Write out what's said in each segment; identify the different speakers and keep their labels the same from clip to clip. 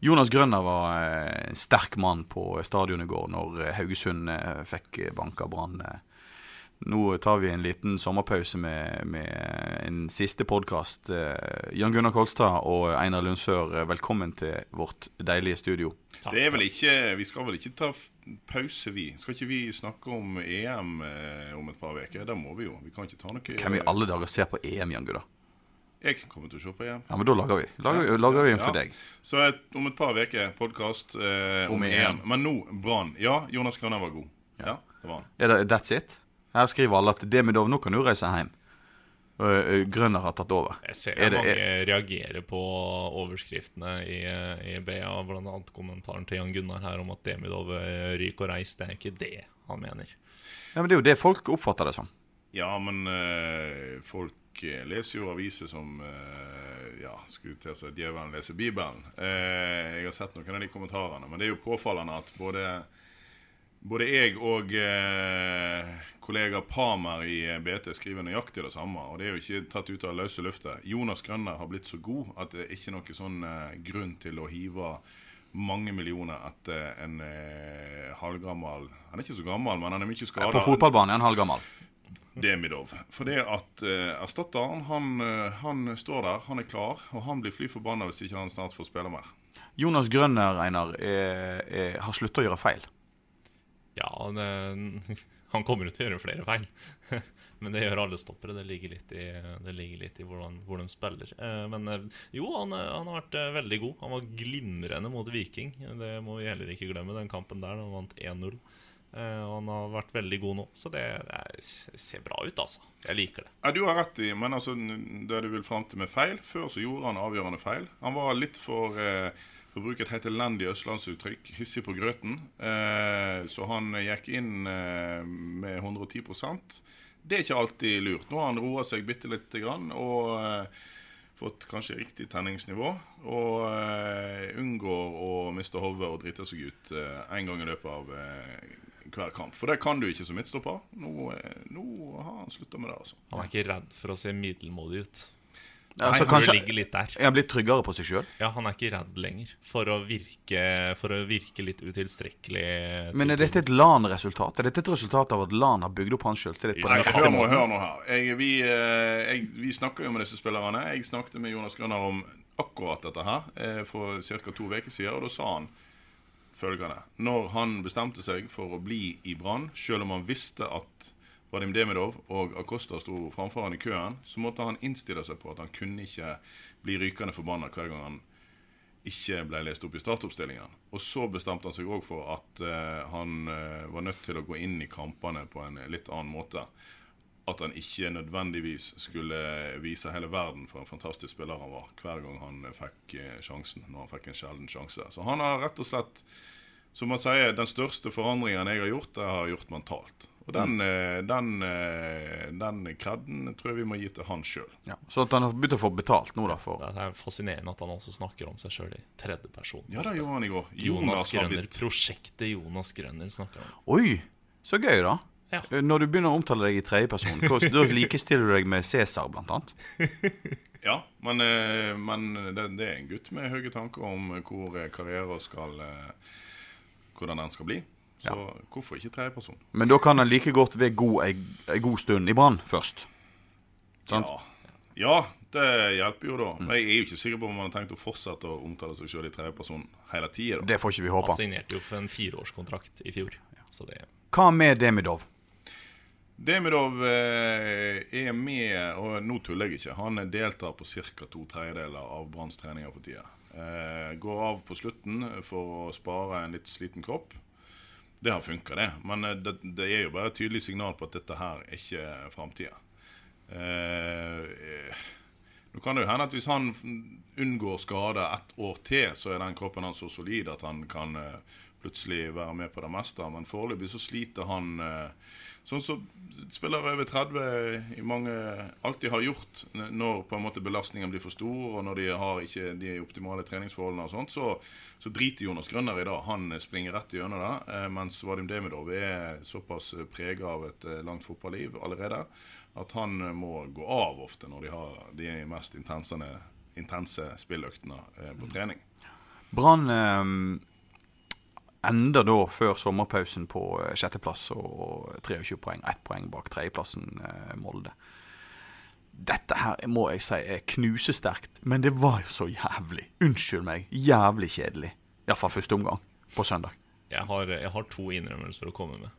Speaker 1: Jonas Grønner var eh, en sterk mann på stadion i går når eh, Haugesund eh, fikk banka Brann. eh. Nå tar vi en liten sommerpause med, med en siste podkast. Jan Gunnar Kolstad og Einar Lundsør, eh, velkommen til vårt deilige studio.
Speaker 2: Det er vel ikke, Vi skal vel ikke ta pause, vi? Skal ikke vi snakke om EM eh, om et par uker? Det må vi jo. Vi kan ikke ta noe
Speaker 1: Hvem i alle dager ser på EM, Jan Gunnar?
Speaker 2: Jeg kommer til å se på EM.
Speaker 1: Ja, men da lager vi. Lager, lager vi en for
Speaker 2: Ja.
Speaker 1: deg.
Speaker 2: Så et, om et par uker podkast eh, om,
Speaker 1: Om
Speaker 2: EM.
Speaker 1: EM.
Speaker 2: Men nå Brann. Ja, Jonas Grønner var god. Ja, det var han.
Speaker 1: Er det That's it? Her skriver alle at Demidov, nå kan du reise hjem. Eh, Grønner har tatt over.
Speaker 3: Jeg ser
Speaker 1: Er det-
Speaker 3: mange
Speaker 1: er-
Speaker 3: reagerer på overskriftene i, i BA, annet kommentaren til Jan Gunnar her om at Demidov eh, ryker og reiser. Det er ikke det han mener.
Speaker 1: Ja, men Det er jo det folk oppfatter det som.
Speaker 2: Ja, men øh, folk eh, leser jo aviser som eh, Ja, skulle til å si djevelen leser Bibelen. Eh, jeg har sett noen av de kommentarene, men det er jo påfallende at både både jeg og kollega Pamer i BT skriver nøyaktig det samme. Og det er jo ikke tatt ut av løse luftet. Jonas Grønner har blitt så god at det er ikke noen sånn grunn til å hive mange millioner etter en halvgammel Han er ikke så gammel, men han er mye skada.
Speaker 1: På fotballbanen er han halvgammel.
Speaker 2: Demidov. For det at uh, erstatteren, han, eh, han står der, han er klar, og han blir fly forbanna hvis ikke han snart får spille mer.
Speaker 1: Jonas Grønner, Einar, er, er, har slutta å gjøre feil.
Speaker 3: Ja, det, han kommer jo til å gjøre flere feil. Men det gjør alle stoppere. Det ligger litt i, det ligger litt i hvordan, hvor de spiller. Eh, Men jo, han, han har vært veldig god. Han var glimrende mot Viking. Det må vi heller ikke glemme, den kampen der. Han vant 1-0. Eh, Og han har vært veldig god nå. Så det, det ser bra ut, altså. Jeg liker det.
Speaker 2: Ja, Du har rett i, men altså, det du vil fram til med feil Før så gjorde han avgjørende feil. Han var litt for eh, for å bruke et helt elendig østlandsuttrykk, hissig på grøten. Eh, så han gikk inn eh, med 110% Det er ikke alltid lurt. Nå har han roa seg bitte lite grann og eh, fått kanskje riktig tenningsnivå. Og eh, unngår å miste hodet og drite seg ut én gang i løpet av eh, hver kamp. For det kan du ikke som midtstopper. Nå, eh, nå har han slutta med det, altså.
Speaker 3: Han er ikke redd for å se middelmådig ut.
Speaker 1: Altså,
Speaker 3: Nei,
Speaker 1: kanskje-. Er han blitt tryggere på seg sjøl?
Speaker 3: Ja, han er ikke redd lenger for å virke, for å virke litt utilstrekkelig.
Speaker 1: Men er dette et LAN-resultat? Er dette et resultat av at LAN har bygd opp hans sjøltillit?
Speaker 2: hør nå, hør nå her. Jeg, vi, eh, jeg, vi snakker jo med disse spillerne. Jeg snakket med Jonas Grønner om akkurat dette her eh, for ca. to uker siden, og da sa han følgende. Når han bestemte seg for å bli i Brann, selv om han visste at Vadim Demidov og Acosta sto framfor han i køen, så måtte han innstille seg på at han kunne ikke bli rykende forbanna hver gang han ikke ble lest opp i startoppstillingen. Og så bestemte han seg òg for at uh, han uh, var nødt til å gå inn i kampene på en litt annen måte. At han ikke nødvendigvis skulle vise hele verden for en fantastisk spiller han var hver gang han fikk eh, sjansen. Når han fikk en sjelden sjanse. Så han har rett og slett, som man sier, den største forandringen jeg har gjort, det har jeg gjort mentalt. Og den, eh, den, eh, den kredden tror jeg vi må gi til han sjøl.
Speaker 1: Ja, så at han har begynt å få betalt nå, da, for
Speaker 3: Det er fascinerende at han også snakker om seg sjøl i tredjeperson.
Speaker 2: Ja, det gjorde han i går.
Speaker 3: Jonas
Speaker 2: Jonas
Speaker 3: Grønner.
Speaker 2: blitt
Speaker 3: Prosjektet Jonas Grønner snakker han om.
Speaker 1: Oi, så gøy, da.
Speaker 3: Ja.
Speaker 1: Eh, Når du begynner å omtale deg i tredjeperson, da likestiller du deg med Cæsar, blant annet.
Speaker 2: Ja, men, eh, men det, det er en gutt med høye tanker om hvor eh, karrieren skal eh, Hvordan den skal bli. Så hvorfor ikke tredjeperson?
Speaker 1: Men da kan han like godt være god ei, ei god stund i Brann først. Sant?
Speaker 2: Ja. ja, Det hjelper jo da. Men jeg er jo ikke sikker på om han har tenkt å fortsette å omtale seg sjøl i tredjeperson hele tida.
Speaker 1: Det får ikke vi håpe.
Speaker 3: Han signerte jo for en fireårskontrakt i fjor. Så det
Speaker 1: Hva med Demidov?
Speaker 2: Demidov eh, er med, og nå tuller jeg ikke, han deltar på ca. to tredjedeler av Branns treninger for tida. Eh, går av på slutten for å spare en litt sliten kropp. Det har funka, det. Men eh, det, det er jo bare et tydelig signal på at dette her er ikke framtida. Eh, nå kan det jo hende at hvis han unngår skade ett år til, så er den kroppen hans så solid at han kan plutselig være med på det meste. Men foreløpig så sliter han eh, sånn som spillere over 30 i mange alltid har gjort når på en måte belastningen blir for stor, og når de har ikke de optimale treningsforholdene og sånt, så, så driter Jonas Grønner i det. Han springer rett gjennom det. eh, Mens Vadim Demidov er såpass prega av et eh, langt fotballiv allerede at han må gå av ofte når de har de mest intense, intense spilløktene på trening.
Speaker 1: Brann ender da før sommerpausen på eh, sjetteplass og 23 poeng. Ett poeng bak tredjeplassen eh, Molde. Dette her må jeg si er knusesterkt, men det var jo så jævlig. Unnskyld meg. Jævlig kjedelig. Iallfall første omgang på søndag.
Speaker 3: Jeg har, jeg har to innrømmelser å komme med.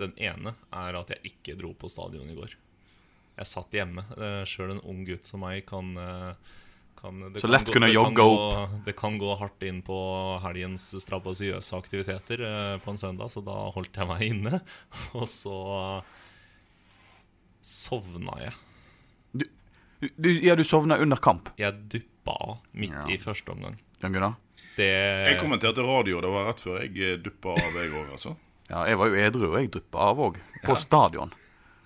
Speaker 3: Den ene er at jeg ikke dro på stadion i går. Jeg satt hjemme. Sjøl en ung gutt som meg kan, eh, kan det
Speaker 1: Så
Speaker 3: kan
Speaker 1: lett
Speaker 3: gå-
Speaker 1: kunne
Speaker 3: det kan
Speaker 1: jogge
Speaker 3: opp. Det kan gå hardt inn på helgens strabasiøse aktiviteter eh, på en søndag, så da holdt jeg meg inne. Og så sovna jeg.
Speaker 1: Du, du, ja, du sovna under kamp.
Speaker 3: Jeg duppa av midt
Speaker 1: Ja.
Speaker 3: i første omgang.
Speaker 1: Jan Gunnar?
Speaker 3: Det
Speaker 2: Jeg kommenterte radio, det var rett før jeg eh, duppa av, jeg òg, altså.
Speaker 1: Ja, jeg var jo edru, og jeg duppa av òg. På stadion.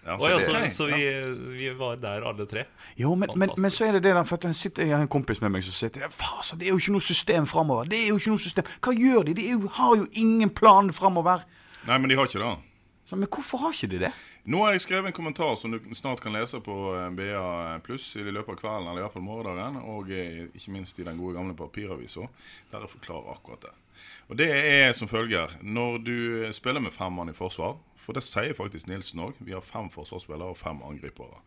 Speaker 2: Ja,
Speaker 3: Oi,
Speaker 2: det-
Speaker 3: altså, så vi, vi var der alle tre.
Speaker 1: Jo, men, men, men så er det det der, for at jeg, sitter, jeg har en kompis med meg som sitter ja, altså, det er jo ikke noe system framover. Det er jo ikke noe system. Hva gjør de? De er jo, har jo ingen plan framover.
Speaker 2: Nei, men de har ikke det.
Speaker 1: Så, men hvorfor har ikke de det?
Speaker 2: Nå har jeg skrevet en kommentar som du snart kan lese på eh, BA pluss i løpet av kvelden, eller iallfall morgendagen, og eh, ikke minst i den gode gamle papiravisa, der jeg forklarer akkurat det. Og det er som følger. Når du spiller med fem mann i forsvar, for det sier faktisk Nilsen òg, vi har fem forsvarsspillere og fem angripere.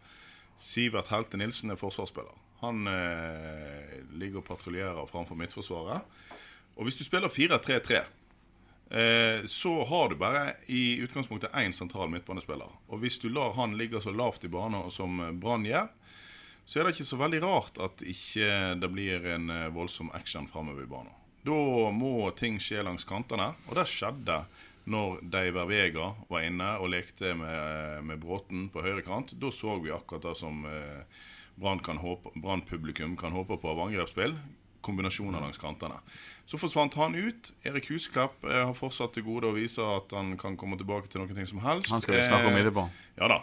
Speaker 2: Sivert Helte Nilsen er forsvarsspiller. Han eh, ligger og patruljerer framfor midtforsvaret. Og hvis du spiller 4-3-3 eh, så har du bare i utgangspunktet én sentral midtbanespiller. Og hvis du lar han ligge så lavt i banen som eh, Brann gjør, så er det ikke så veldig rart at ikke det blir en eh, voldsom action framover i banen. Da må ting skje langs kantene, og det skjedde når Deiver Vega var inne og lekte med, med Bråten på høyre kant. Da så vi akkurat det som Brann-publikum kan kan håpe på av angrepsspill. Kombinasjoner langs kantene. Så forsvant han ut. Erik Husklepp eh, har fortsatt til gode å vise at han kan komme tilbake til noe som helst.
Speaker 1: Han skal vi snakke om
Speaker 2: Eh,
Speaker 1: på.
Speaker 2: Ja da.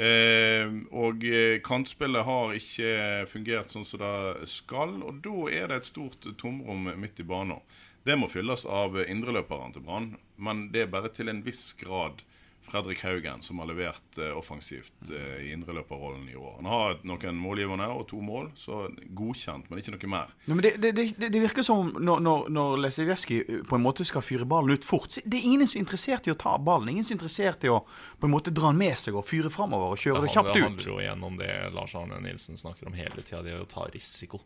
Speaker 2: Eh, og kantspillet har ikke fungert sånn som det skal, og da er det et stort tomrom midt i banen. Det må fylles av indreløperne til Brann, men det er bare til en viss grad Fredrik Haugen som har levert uh, offensivt uh, i indreløperrollen i år. Han har noen målgivende og to mål, så godkjent, men ikke noe mer.
Speaker 1: Nei, men det, det, det, det virker som når, når, når Lesijevskij på en måte skal fyre ballen ut fort Det er ingen som er interessert i å ta ballen. Ingen som er interessert i å på en måte dra den med seg og fyre framover og kjøre det
Speaker 3: Det
Speaker 1: kjapt ut.
Speaker 3: Det handler jo igjen om det Lars Arne Nilsen snakker om hele tida, det er å ta risiko.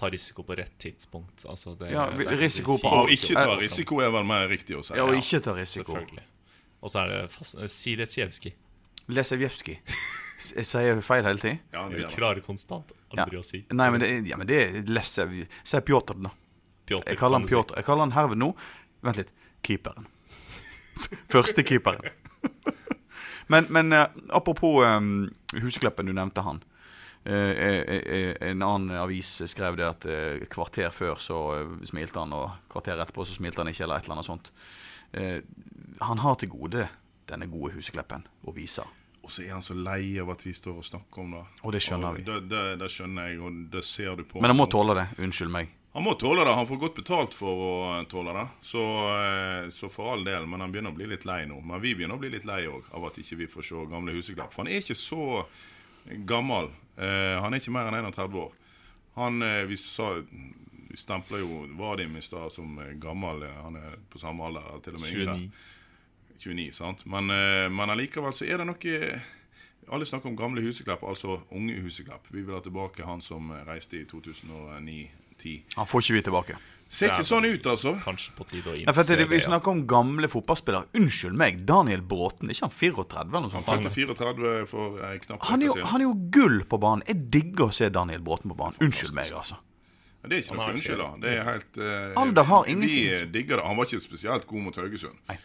Speaker 3: Ta risiko på rett tidspunkt. Altså det,
Speaker 1: Ja,
Speaker 3: er
Speaker 1: risiko på
Speaker 3: alt.
Speaker 2: Å ikke ta risiko er vel mer riktig å si.
Speaker 1: Ja, å ikke ta risiko.
Speaker 3: Selvfølgelig. Og så er det fast, Siletsjevskij.
Speaker 1: Lesijevskij. Jeg sier feil hele tiden?
Speaker 2: Ja,
Speaker 3: Vi
Speaker 2: klarer det.
Speaker 3: konstant aldri
Speaker 1: Ja.
Speaker 3: å si.
Speaker 1: Nei, men det, ja, men det er Lesev... Si Pjotr, da.
Speaker 3: Pjotr,
Speaker 1: Jeg kaller han. Pjotr. Jeg kaller han herved nå Vent litt. Keeperen. Første keeperen. men, men eh, apropos um, Husekleppen, du nevnte han. Uh, eh, eh, en annen avis skrev det at eh, kvarter før så eh, smilte han, og kvarter etterpå så smilte han ikke, eller et eller annet sånt. Eh, han har til gode denne gode Husekleppen å vise.
Speaker 2: Og så er han så lei av at vi står og snakker om det.
Speaker 1: Og det skjønner
Speaker 2: Og
Speaker 1: vi.
Speaker 2: Det, det, det skjønner jeg, og det ser du på
Speaker 1: Men han må tåle det. Unnskyld meg.
Speaker 2: Han må tåle det. Han får godt betalt for å eh, tåle det. Så, eh, så for all del. Men han begynner å bli litt lei nå. Men vi begynner å bli litt lei òg av at ikke vi får se gamle Huseklepp. For han er ikke så gammel. Han er ikke mer enn 31 år. Han Vi sa stempler jo Vadim i stad som eh, gammel. Eh, Han er på samme alder, til og med yngre.
Speaker 3: 29.
Speaker 2: 29, sant? Men, eh, men allikevel så er det noe Alle snakker om gamle Huseklepp, altså unge Huseklepp. Vi vil ha tilbake han som reiste i 2009-10.
Speaker 1: Han får ikke vi tilbake.
Speaker 2: Ser ikke sånn ut, altså.
Speaker 3: Kanskje på tide å
Speaker 1: Ja, for at det, vi snakker om gamle fotballspillere. Unnskyld meg, Daniel Bråten. Er ikke han 34 eller noe
Speaker 2: Han
Speaker 1: sånt?
Speaker 2: fylte 34 for eh, knapt
Speaker 1: Han er, jo, han er jo gull på banen. Jeg digger å se Daniel Bråten på banen. Unnskyld meg, altså.
Speaker 2: Men Det er ikke noe unnskyld, da. Det er helt uh,
Speaker 1: Alder har ingenting.
Speaker 2: De digger det. Han var ikke spesielt god mot Haugesund.
Speaker 1: Nei.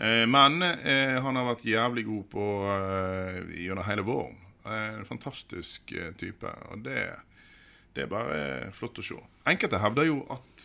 Speaker 2: Eh, men eh, han har vært jævlig god på eh, gjennom hele våren. Eh, en fantastisk eh, type. Og det, det er bare flott å se. Enkelte hevder jo at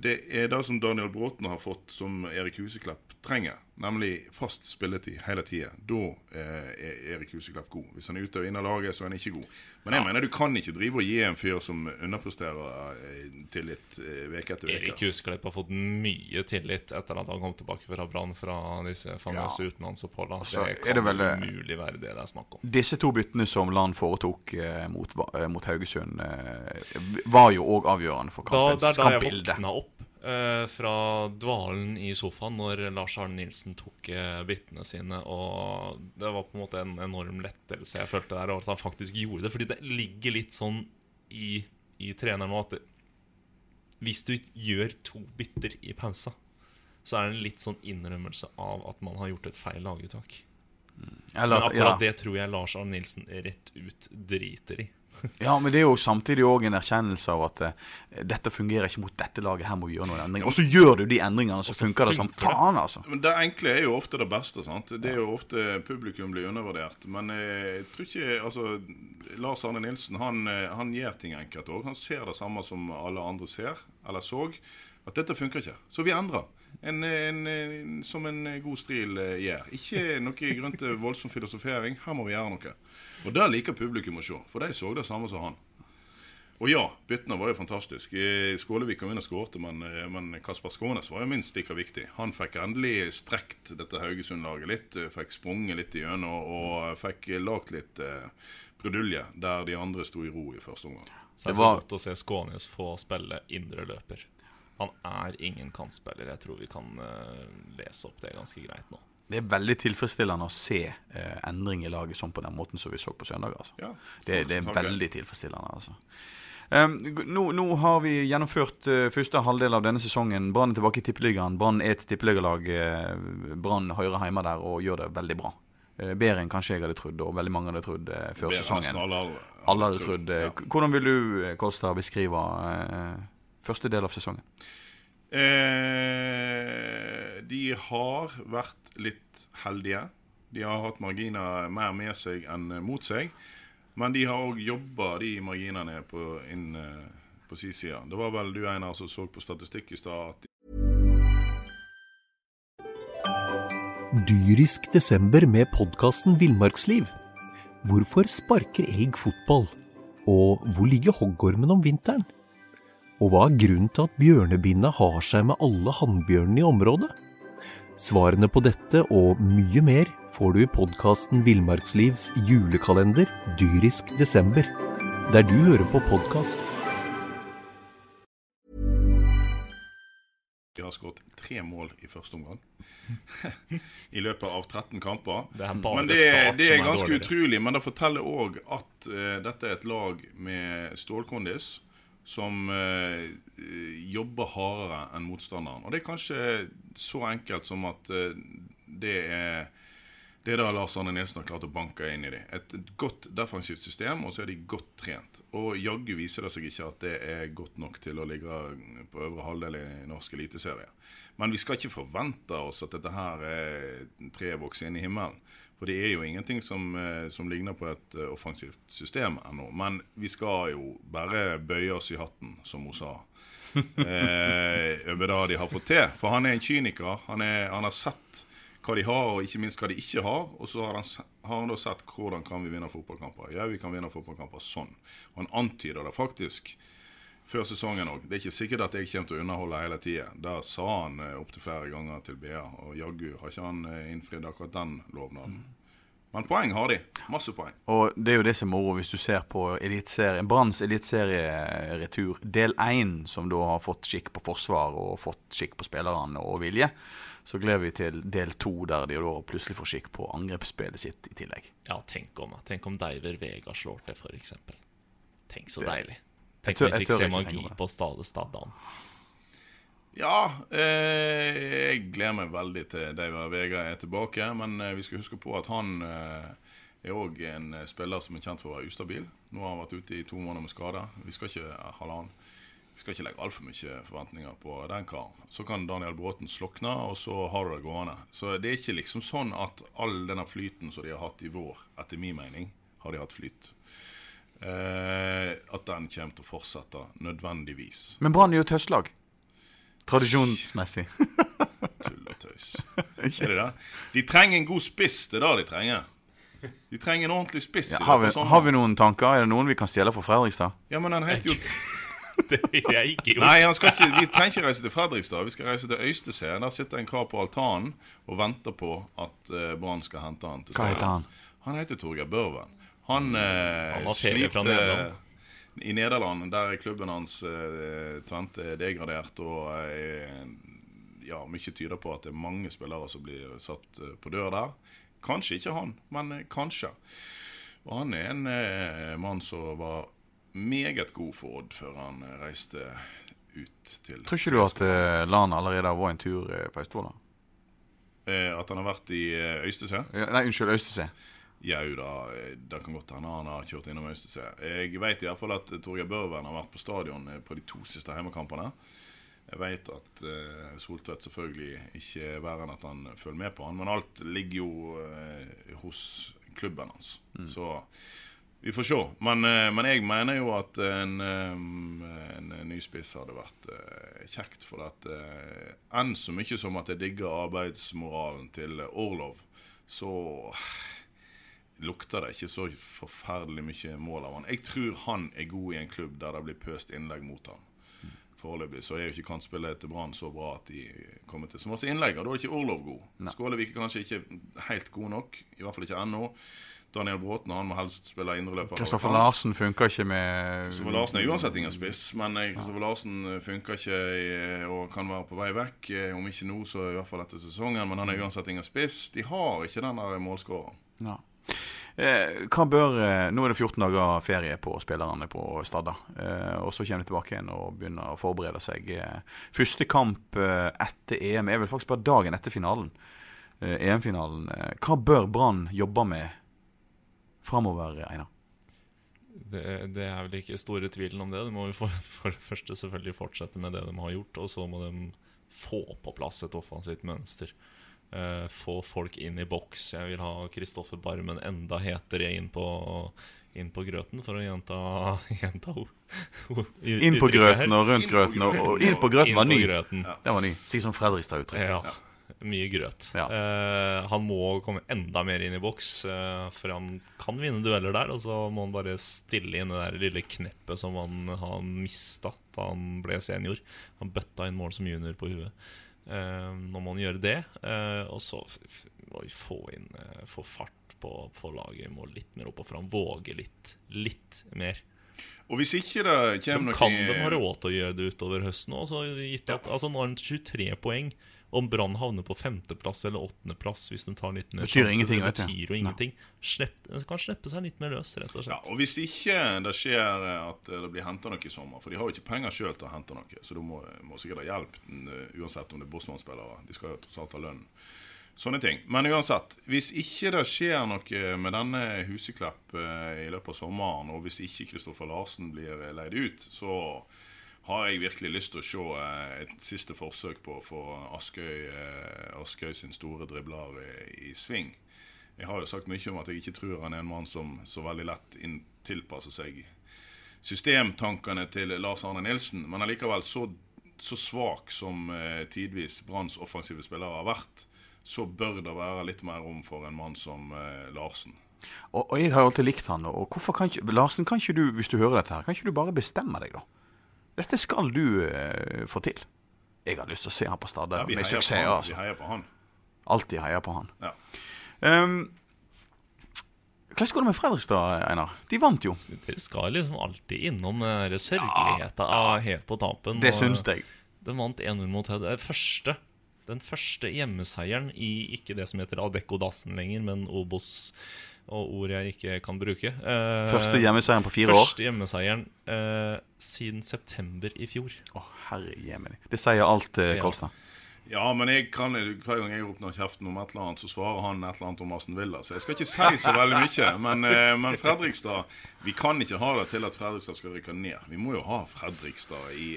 Speaker 2: det er det som Daniel Bråten har fått, som Erik Huseklepp trenger. Nemlig fast spilletid hele tida. Da eh, er Erik Huseklepp god. Hvis han er ute og inne av laget, så er han ikke god. Men jeg mener du kan ikke drive og gi en fyr som underpresterer eh, tillit eh, uke etter
Speaker 3: Erik Huseklepp har fått mye tillit etter at han kom tilbake fra Brann fra disse famøse utenlandsoppholdene.
Speaker 1: Så
Speaker 3: det kan
Speaker 1: det vel, eh,
Speaker 3: umulig være det det er snakk om.
Speaker 1: Disse to byttene som Land foretok eh, mot, eh, mot Haugesund, eh, var jo òg avgjørende for
Speaker 3: kampens
Speaker 1: kampens
Speaker 3: Da, er da jeg
Speaker 1: kampbilde.
Speaker 3: våkna opp eh, fra dvalen i sofaen når Lars Arne Nilsen tok eh, byttene sine. Og det var på en måte en enorm lettelse jeg følte der, over at han faktisk gjorde det. Fordi det ligger litt sånn i, i treneren nå at det, hvis du gjør to bytter i pausa, så er det en litt sånn innrømmelse av at man har gjort et feil laguttak. Men
Speaker 1: at- ja.
Speaker 3: akkurat det tror jeg Lars Arne Nilsen rett ut driter i.
Speaker 1: Ja, men det er jo samtidig òg en erkjennelse av at uh, dette fungerer ikke mot dette laget, her må vi gjøre noen endringer. Og så gjør du de endringene, så funker det som faen, altså.
Speaker 2: Men Det enkle er jo ofte det beste. sant? Det er jo ofte publikum blir undervurdert. Men jeg tror ikke altså, Lars Arne Nilsen han, eh, han gjør ting enkelt òg. Han ser det samme som alle andre ser, eller så. At dette funker ikke. Så vi endrer. En, en, en, som en god stril eh, gjør. Ikke noe grunn til voldsom filosofering. Her må vi gjøre noe. Og det liker publikum å se, for de så det samme som han. Og ja, byttene var jo fantastiske. Eh, Skålevik kom inn og skårte, men, eh, men Kasper Skånes var jo minst like viktig. Han fikk endelig strekt dette Haugesund-laget litt, eh, fikk sprunget litt igjennom og fikk lagt litt eh, brudulje der de andre sto i ro i første omgang.
Speaker 3: Så det
Speaker 1: var-
Speaker 3: godt å se Skånes få spille indre løper. Han er ingen kantspiller. Jeg tror vi kan eh, lese opp det ganske greit nå.
Speaker 1: Det er veldig tilfredsstillende å se eh, endring i laget sånn på den måten som vi så på søndag. altså.
Speaker 2: Ja,
Speaker 1: Det, det er veldig tilfredsstillende. altså. Um, nå, nå har vi gjennomført uh, første halvdel av denne sesongen. Brann er tilbake i Tippeligaen. Brann er et tippeligalag. Uh, Brann hører hjemme der og gjør det veldig bra. Uh, bedre enn kanskje jeg hadde trodd, og veldig mange hadde trodd uh, før sesongen.
Speaker 2: Alle, Alle,
Speaker 1: Alle hadde trodd. eh,
Speaker 2: Ja.
Speaker 1: Hvordan vil du, eh, Kolstad, beskrive eh, første del av sesongen?
Speaker 2: Eh, de har vært litt heldige. De har hatt marginer mer med seg enn mot seg. Men de har òg jobba de marginene på, inn eh, på sin side. Det var vel du Einar som så på statistikk i stad at
Speaker 4: Dyrisk desember med podkasten Villmarksliv. Hvorfor sparker elg fotball? Og hvor ligger hoggormen om vinteren? Og hva er grunnen til at bjørnebinna har seg med alle hannbjørnene i området? Svarene på dette og mye mer får du i podkasten Villmarkslivs julekalender Dyrisk desember, der du hører på podkast.
Speaker 2: de har skåret tre mål i første omgang. I løpet av 13 kamper.
Speaker 3: Det er bare
Speaker 2: men det, det er ganske utrolig. Men det forteller òg at uh, dette er et lag med stålkondis som eh, jobber hardere enn motstanderen. Og det er kanskje så enkelt som at eh, det er det da Lars Arne Nilsen har klart å banke inn i dem. Et godt defensivt system, og så er de godt trent. Og jaggu viser det seg ikke at det er godt nok til å ligge på øvre halvdel i norsk eliteserie. Men vi skal ikke forvente oss at dette her er treet vokser inn i himmelen. For det er jo ingenting som, eh, som ligner på et eh, offensivt system ennå. Men vi skal jo bare bøye oss i hatten, som hun sa. eh, over det de har fått til. For han er en kyniker. Han, er, han har sett hva de har, og ikke minst hva de ikke har. Og så har han, har han da sett hvordan kan vi vinne fotballkamper. Ja, vi kan vinne fotballkamper sånn. Og han antyder det faktisk før sesongen òg. Det er ikke sikkert at jeg kommer til å underholde hele tida. Det sa han eh, opptil flere ganger til BA, og jaggu har ikke han eh, innfridd akkurat den lovnaden. Men poeng har de. Masse poeng.
Speaker 1: Og det er jo det som er moro hvis du ser på. Branns eliteserieretur del én, som da har fått skikk på forsvar og fått skikk på spillerne og vilje. Så gleder vi til del to, der de da plutselig får skikk på angrepsspillet sitt i tillegg.
Speaker 3: Ja, tenk om, tenk om Deiver Vega slår til, f.eks. Tenk så
Speaker 1: Det-
Speaker 3: deilig.
Speaker 1: Jeg tør- jeg tør ikke
Speaker 3: magi
Speaker 1: på stadig
Speaker 3: på
Speaker 2: Ja, eh, jeg gleder meg veldig til David Vega er tilbake. Men eh, vi skal huske på at han eh, er òg en eh, spiller som er kjent for å være ustabil. Nå har han vært ute i to måneder med skade. Vi skal ikke eh, halvannen. Vi skal ikke legge altfor mye forventninger på den karen. Så kan Daniel Bråten slokne, og så har du det gående. Så det er ikke liksom sånn at all denne flyten som de har hatt i vår, etter min mening, har de hatt flyt. Eh, at den kommer til å fortsette nødvendigvis.
Speaker 1: Men Brann er jo et høstlag. Tradisjonsmessig.
Speaker 2: Tull og tøys. Er det det? De trenger en god spiss. Det er det de trenger. De trenger en ordentlig spiss.
Speaker 1: Ja, har, vi, har vi noen tanker? Er det noen vi kan stjele fra Fredrikstad?
Speaker 2: Ja, men han heter jo
Speaker 3: Det ville jeg ikke gjort.
Speaker 2: Nei, han skal ikke, vi trenger ikke reise til Fredrikstad. Vi skal reise til Øystese. Der sitter en kar på altanen og venter på at uh, Brann skal hente han. til
Speaker 1: Hva heter han?
Speaker 2: Han heter Torgeir Børven. Han, eh,
Speaker 3: Han har
Speaker 2: sliter
Speaker 3: Nederland.
Speaker 2: i Nederland. Der er klubben hans eh, Tvente degradert, og eh, ja, mye tyder på at det er mange spillere som blir satt eh, på dør der. Kanskje ikke han, men eh, kanskje. Og han er en eh, mann som var meget god for Odd før han eh, reiste ut til
Speaker 1: Tror ikke du at eh, Lan allerede har vært en tur eh, på Østfold?
Speaker 2: Eh, At han har vært i eh, Øystese?
Speaker 1: Ja, Nei, unnskyld, Øystese.
Speaker 2: Jau da, eh, det kan godt hende han har kjørt innom Øystese. Jeg vet iallfall at Torgeir Børven har vært på stadion eh, på de to siste hjemmekampene. Jeg vet at uh, Soltvedt selvfølgelig ikke er verre enn at han følger med på han, men alt ligger jo uh, hos klubben hans. Så vi får se. Men, uh, men jeg mener jo at en, um, en ny spiss hadde vært kjekt. For at enn så mye som at jeg digger arbeidsmoralen til Orlov, så lukter det ikke så forferdelig mye mål av han. Jeg tror han er god i en klubb der det blir pøst innlegg mot han. Foreløpig så er jo ikke kantspillet til Brann så bra at de kommer til så masse innlegg. Og da er ikke Orlov god. Skålevik er kanskje ikke helt god nok. I hvert fall ikke ennå. Daniel Bråten han må helst spille indreløper.
Speaker 1: Kristoffer Larsen funker ikke med
Speaker 2: Kristoffer Larsen er uansett ingen spiss, men eh, Kristoffer Larsen eh, funker ikke eh, og kan være på vei vekk. Om ikke nå, så i hvert fall etter sesongen. Men han er uansett ingen spiss. De har ikke den der målskåreren.
Speaker 1: Ja. Eh, hva bør, eh, nå er det 14 dager ferie på spillerne på Stadda. Eh, og så kommer de tilbake igjen og begynner å forberede seg. Første kamp etter EM er vel faktisk bare dagen etter finalen. EM-finalen. Hva bør Brann jobbe med framover, Einar?
Speaker 3: Det, det er vel ikke store tvilen om det. De må jo for, for det første selvfølgelig fortsette med det de har gjort, og så må de få på plass et offensivt mønster. Eh, få folk inn i boks. Jeg vil ha Kristoffer Barmen enda hetere inn på, inn på grøten, for å gjenta, gjenta
Speaker 1: Inn på grøten og rundt grøten. Og, og inn på grøten var ny.
Speaker 3: grøten.
Speaker 1: Den var ny. Si som Fredrikstad-uttrykk.
Speaker 3: Ja. Mye grøt.
Speaker 1: Ja.
Speaker 3: Uh, han må komme enda mer inn i boks, uh, for han kan vinne dueller der. Og så må han bare stille inn det der lille kneppet som han, han mista da han ble senior. Han bøtta inn mål som junior på huet. Eh, nå må han gjøre det. Eh, og så må vi få inn eh, Få fart på, på laget. Må litt mer opp og fram. Våge litt. Litt mer.
Speaker 2: Og hvis ikke det kommer noe kan
Speaker 3: de ha råd til å gjøre det utover høsten òg? Altså, nå har han 23 poeng. Om Brann havner på femteplass eller åttendeplass hvis de tar litt mer
Speaker 1: Betyr
Speaker 3: sjanser,
Speaker 1: ingenting,
Speaker 3: det betyr jo ingenting. Slipp, de kan slippe seg litt mer løs, rett og slett.
Speaker 2: Ja, og Hvis ikke det skjer at det blir henta noe i sommer, for de har jo ikke penger sjøl til å hente noe, så de må, må sikkert ha hjelp eh, uansett om det er Bosman-spillere. De skal jo tross alt ha lønn. Sånne ting. Men uansett, hvis ikke det skjer noe med denne Huseklepp eh, i løpet av sommeren, og hvis ikke Kristoffer Larsen blir eh, leid ut, så har jeg virkelig lyst til å se eh, et siste forsøk på å få Askøy, eh, Askøy sin store dribler i, i sving. Jeg har jo sagt mye om at jeg ikke tror han er en mann som så veldig lett tilpasser seg systemtankene til Lars Arne Nilsen, men allikevel så, så svak som eh, tidvis Branns offensive spillere har vært, så bør det være litt mer rom for en mann som Larsen.
Speaker 1: Og, og jeg har alltid likt han. Og hvorfor kan ikke, Larsen, kan ikke du, hvis du hører dette her, kan ikke du bare bestemme deg, da? Dette skal du eh, få til. Jeg har lyst til å se han på Stade
Speaker 2: Ja, vi
Speaker 1: med suksess.
Speaker 2: han,
Speaker 1: Altså.
Speaker 2: Vi heier på han.
Speaker 1: Alltid heier på han.
Speaker 2: Ja.
Speaker 1: Um, Hvordan går det med Fredrikstad, Einar? De vant jo.
Speaker 3: De skal liksom alltid innom den ja, ja. helt på tampen.
Speaker 1: Det syns jeg.
Speaker 3: De vant 1-0 mot Hedda. Første, den første hjemmeseieren i ikke det som heter Adecco Dassen lenger, men Obos, og ord jeg ikke kan bruke. Eh,
Speaker 1: Første hjemmeseieren på fire år.
Speaker 3: Første hjemmeseieren eh, siden september i fjor.
Speaker 1: Å, herre jemini. Det sier alt, eh, Kolstad.
Speaker 2: Ja, men jeg kan, hver gang jeg åpner kjeften om et eller annet, så svarer han et eller annet om Aston Villa. Så jeg skal ikke si så veldig mye. Men, eh, men Fredrikstad Vi kan ikke ha det til at Fredrikstad skal rykke ned. Vi må jo ha Fredrikstad i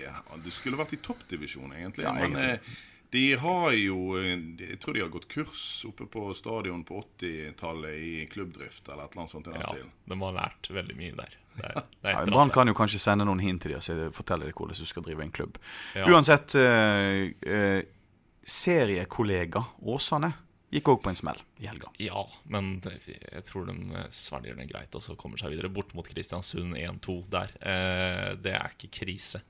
Speaker 2: Det skulle vært i toppdivisjon, egentlig.
Speaker 1: Ja, egentlig.
Speaker 2: eh, de har jo eh, Jeg tror de har gått kurs oppe på stadion på 80-tallet i klubbdrift, eller et eller annet sånt i den
Speaker 3: Ja,
Speaker 2: stilen.
Speaker 3: de har lært veldig mye der. Det er, det er
Speaker 1: Ja, Brann kan jo kanskje sende noen hint til dem og fortelle dem hvordan du skal drive en klubb.
Speaker 3: Ja.
Speaker 1: Uansett, eh, eh, seriekollega Åsane gikk òg på en smell i helga.
Speaker 3: Ja, men jeg tror de eh, svelger den greit og så kommer seg videre. Bort mot Kristiansund 1-2 der. Eh, det er ikke krise.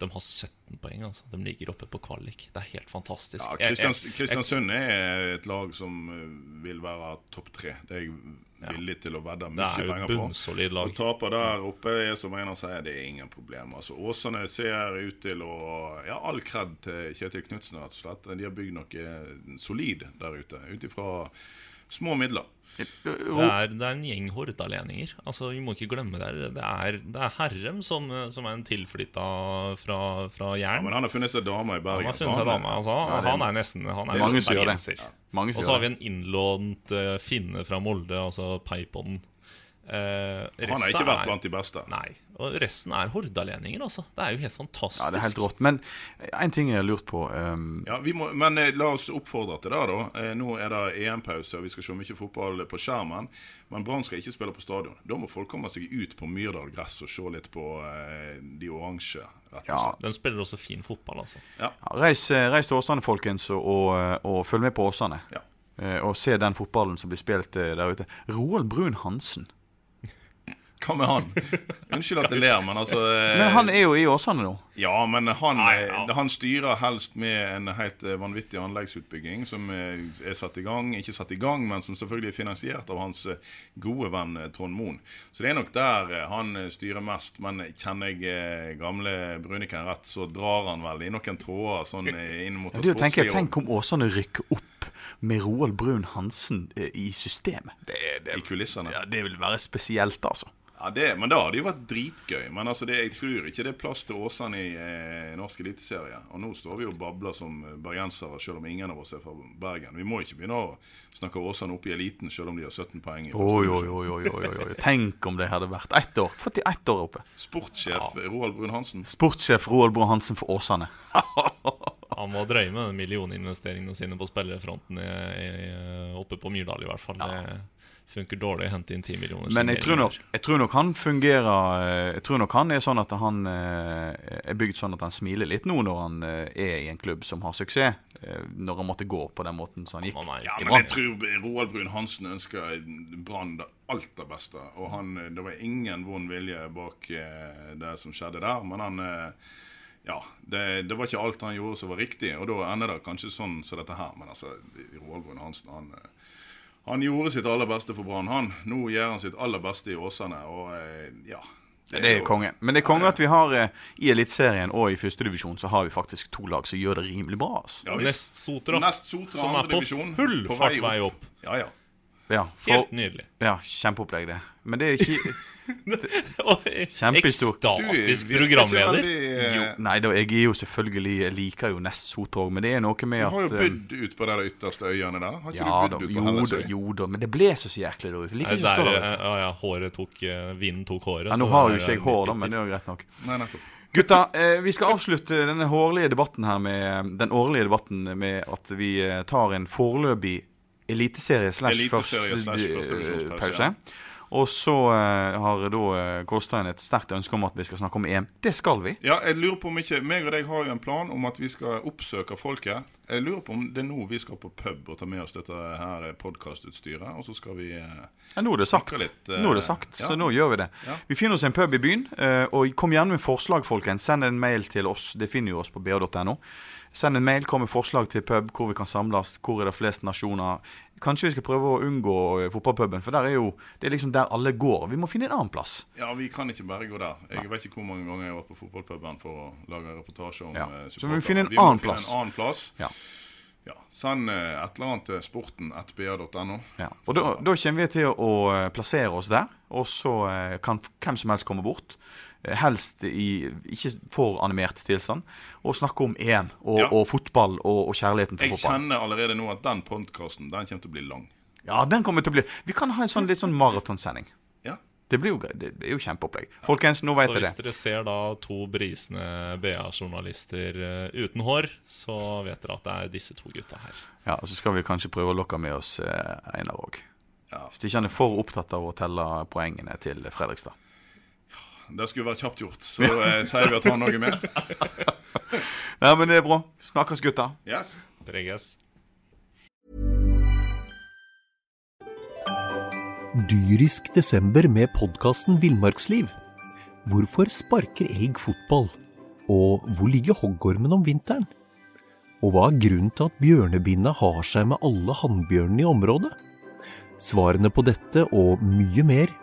Speaker 3: De har 17 poeng, altså. De ligger oppe på kvalik. Det er helt fantastisk.
Speaker 2: Ja, Kristians, Kristiansund er et lag som eh, vil være topp tre. Det er jeg villig til å vedde
Speaker 3: Det
Speaker 2: mye
Speaker 3: er jo
Speaker 2: penger
Speaker 3: et
Speaker 2: på.
Speaker 3: bunnsolid lag.
Speaker 2: Å tape der oppe er som Einar sier, det er ingen problem. Altså, Åsane ser ut til å Ja, all kred til Kjetil Knutsen, rett og slett. De har bygd noe solid der ute, ut ifra små midler.
Speaker 3: Det er, det er en gjeng hordalendinger. Altså, vi må ikke glemme det. Det er, det er Herrem som, som er en tilflytta fra, fra
Speaker 2: Ja, men han har funnet seg dame i
Speaker 3: han
Speaker 2: Bergen.
Speaker 3: har funnet seg dame. Altså,
Speaker 1: Ja, er-
Speaker 3: han er nesten Han er
Speaker 1: Mange
Speaker 3: nesten bergenser. Og så har vi en innlånt uh, finne fra Molde, altså Peipon. Uh,
Speaker 2: Han har ikke vært blant de beste.
Speaker 3: Nei. Og resten er hordalendinger, altså. Det er jo helt fantastisk.
Speaker 1: Ja, det er helt rått. Men en ting jeg har lurt på um,
Speaker 2: Ja, vi må, Men eh, la oss oppfordre til det, da. Eh, nå er det EM-pause, og vi skal se mye fotball på skjermen. Men Brann skal ikke spille på stadion. Da må folk komme seg ut på Myrdal gress og se litt på eh, de oransje, rett og
Speaker 1: Ja.
Speaker 3: Den spiller også fin fotball, altså.
Speaker 1: ja, reis, eh, reis til Åsane, folkens, og, og, og følg med på Åsane.
Speaker 2: Ja.
Speaker 1: Eh, og se den fotballen som blir spilt eh, der ute. Roald Brun Hansen.
Speaker 2: Hva med han? Unnskyld at jeg ler, men altså eh,
Speaker 1: Men han er jo i Åsane nå.
Speaker 2: Ja, men han,
Speaker 3: Nei,
Speaker 2: eh,
Speaker 3: ja.
Speaker 2: han styrer helst med en helt eh, vanvittig anleggsutbygging som eh, er satt i gang. Ikke satt i gang, men som selvfølgelig er finansiert av hans gode venn Trond Moen. Så det er nok der han styrer mest. Men kjenner jeg gamle Bruniken rett, så drar han vel i noen tråder sånn inn mot
Speaker 1: Ja, det
Speaker 2: sportslige
Speaker 1: tenk om Åsane rykker opp med Roald Brun Hansen i systemet. Det, det,
Speaker 2: i kulissene.
Speaker 1: ja, det vil være spesielt, altså.
Speaker 2: Ja, det, men da hadde det jo vært dritgøy. Men altså det, jeg tror ikke det er plass til Åsane i eh, norsk eliteserie. Og nå står vi og babler som eh, bergensere, selv om ingen av oss er fra Bergen. Vi må ikke begynne å snakke Åsane opp i eliten, selv om de har 17 poeng. i
Speaker 1: Oi, oi, oi, oi, oi, oi. Tenk om det hadde vært ett år. Fått de ett år oppe.
Speaker 2: Sportssjef Roald Brun Hansen.
Speaker 1: Sportssjef Roald Brun Hansen for Åsane.
Speaker 3: Han må drøye med millioninvesteringene sine på spillerfronten i, i, oppe på Myrdal, i hvert fall. Det funker dårlig å hente inn 10 millioner.
Speaker 1: Men jeg tror, nok, jeg tror nok han fungerer eh, Jeg tror nok han er sånn at han eh, er bygd sånn at han smiler litt nå når han eh, er i en klubb som har suksess. Når han måtte gå på den måten som han gikk.
Speaker 2: Ja, men jeg tror Roald Brun Hansen ønsker Brann det alt det beste. Og han, det var ingen vond vilje bak det som skjedde der. Men han Ja, det, det var ikke alt han gjorde som var riktig. Og da ender det kanskje sånn som dette her. Men altså, Roald Brun Hansen, han han gjorde sitt aller beste for Brann, han. Nå gjør han sitt aller beste i Åsane, og eh, ja.
Speaker 1: Det er
Speaker 2: jo-
Speaker 1: konge. Men det er konge at vi har eh, i Eliteserien og i førstedivisjon så har vi faktisk to lag som gjør det rimelig bra. Altså.
Speaker 2: Ja.
Speaker 3: Nest Sotra, som er på full fart
Speaker 2: vei
Speaker 3: opp.
Speaker 2: Ja, ja.
Speaker 1: Ja, for,
Speaker 3: Helt nydelig.
Speaker 1: ja, kjempeopplegg, det. Men det er ikke
Speaker 3: Og
Speaker 1: Kjempehistor-
Speaker 3: Ekstatisk programleder.
Speaker 2: eh,
Speaker 1: jo, Nei da, jeg er jo selvfølgelig Jeg liker jo Nest Sotra men det er noe med at Du
Speaker 2: har jo
Speaker 1: bodd
Speaker 2: bydd ut på de der ytterste øyene der. Har ikke
Speaker 1: Ja
Speaker 2: du
Speaker 1: bodd
Speaker 2: bydd ut på
Speaker 1: jo da,
Speaker 2: Hellesøy?
Speaker 1: jo da. Men det ble så jæklig der ute. Liker ikke å stå
Speaker 3: der,
Speaker 1: der.
Speaker 3: ja, ja, håret tok eh, Vinden tok håret.
Speaker 1: Ja, nå har jo ikke jeg hår, da, men det er jo greit nok.
Speaker 2: Nei, nettopp.
Speaker 1: Gutta, eh, vi skal avslutte denne hårlige debatten her med den årlige debatten med at vi eh, tar en foreløpig eliteserie slash
Speaker 2: Eliteserie
Speaker 1: først
Speaker 2: slash
Speaker 1: eh. Og så eh, har da eh, Kårstein et sterkt ønske om at vi skal snakke om EM. Det skal vi.
Speaker 2: Ja, jeg lurer på om ikke meg og deg har jo en plan om at vi skal oppsøke folket. Jeg lurer på om det er nå vi skal på pub og ta med oss dette her podkastutstyret, og så skal vi
Speaker 1: Ja, nå er det sagt.
Speaker 2: Litt, uh,
Speaker 1: nå er det sagt,
Speaker 2: ja.
Speaker 1: Så nå gjør vi det.
Speaker 2: Ja.
Speaker 1: Vi finner oss en pub i byen, og kom gjerne med forslag, folkens. Send en mail til oss. Det finner jo oss på ba.no. Send en mail, kom med forslag til pub hvor vi kan samles. Hvor er det flest nasjoner? Kanskje vi skal prøve å unngå eh, fotballpuben, for der er jo, det er liksom der alle går. Vi må finne en annen plass.
Speaker 2: Ja, vi kan ikke bare gå der. Jeg vet ikke hvor mange ganger jeg har vært på fotballpuben for å lage reportasje om
Speaker 1: Ja.
Speaker 2: eh,
Speaker 1: Så vi må finne en annen plass.
Speaker 2: En annen plass.
Speaker 1: Ja.
Speaker 2: Ja. Send eh, et eller annet til sporten.br.no.
Speaker 1: Ja. Og da, da kommer vi til å plassere oss der, og så kan hvem som helst komme bort. Eh, Helst i ikke for animert tilstand. Og snakke om EM og,
Speaker 2: Ja.
Speaker 1: og fotball og, og kjærligheten for
Speaker 2: Jeg
Speaker 1: fotball.
Speaker 2: kjenner allerede nå at den podkasten den kommer til å bli lang.
Speaker 1: Ja, den kommer til å bli Vi kan ha en sånn litt sånn maratonsending.
Speaker 2: Ja.
Speaker 1: Det blir jo gøy. Det, det er jo kjempeopplegg. Folkens, nå vet
Speaker 3: Så hvis dere ser da to brisende BA-journalister eh, uten hår, så vet dere at det er disse to gutta her.
Speaker 1: Ja, og Så skal vi kanskje prøve å lokke med oss eh, Einar òg.
Speaker 2: Ja.
Speaker 1: Hvis ikke han er for opptatt av å telle poengene til Fredrikstad.
Speaker 2: Det skulle vært kjapt gjort. Så eh, sier vi at han òg er med.
Speaker 1: Nei, men det er bra. Snakkes, gutta.
Speaker 2: Yes.
Speaker 3: Preges.
Speaker 4: Dyrisk desember med podkasten Villmarksliv. Hvorfor sparker elg fotball? Og hvor ligger hoggormen om vinteren? Og hva er grunnen til at bjørnebinna har seg med alle hannbjørnene i området? Svarene på dette og mye mer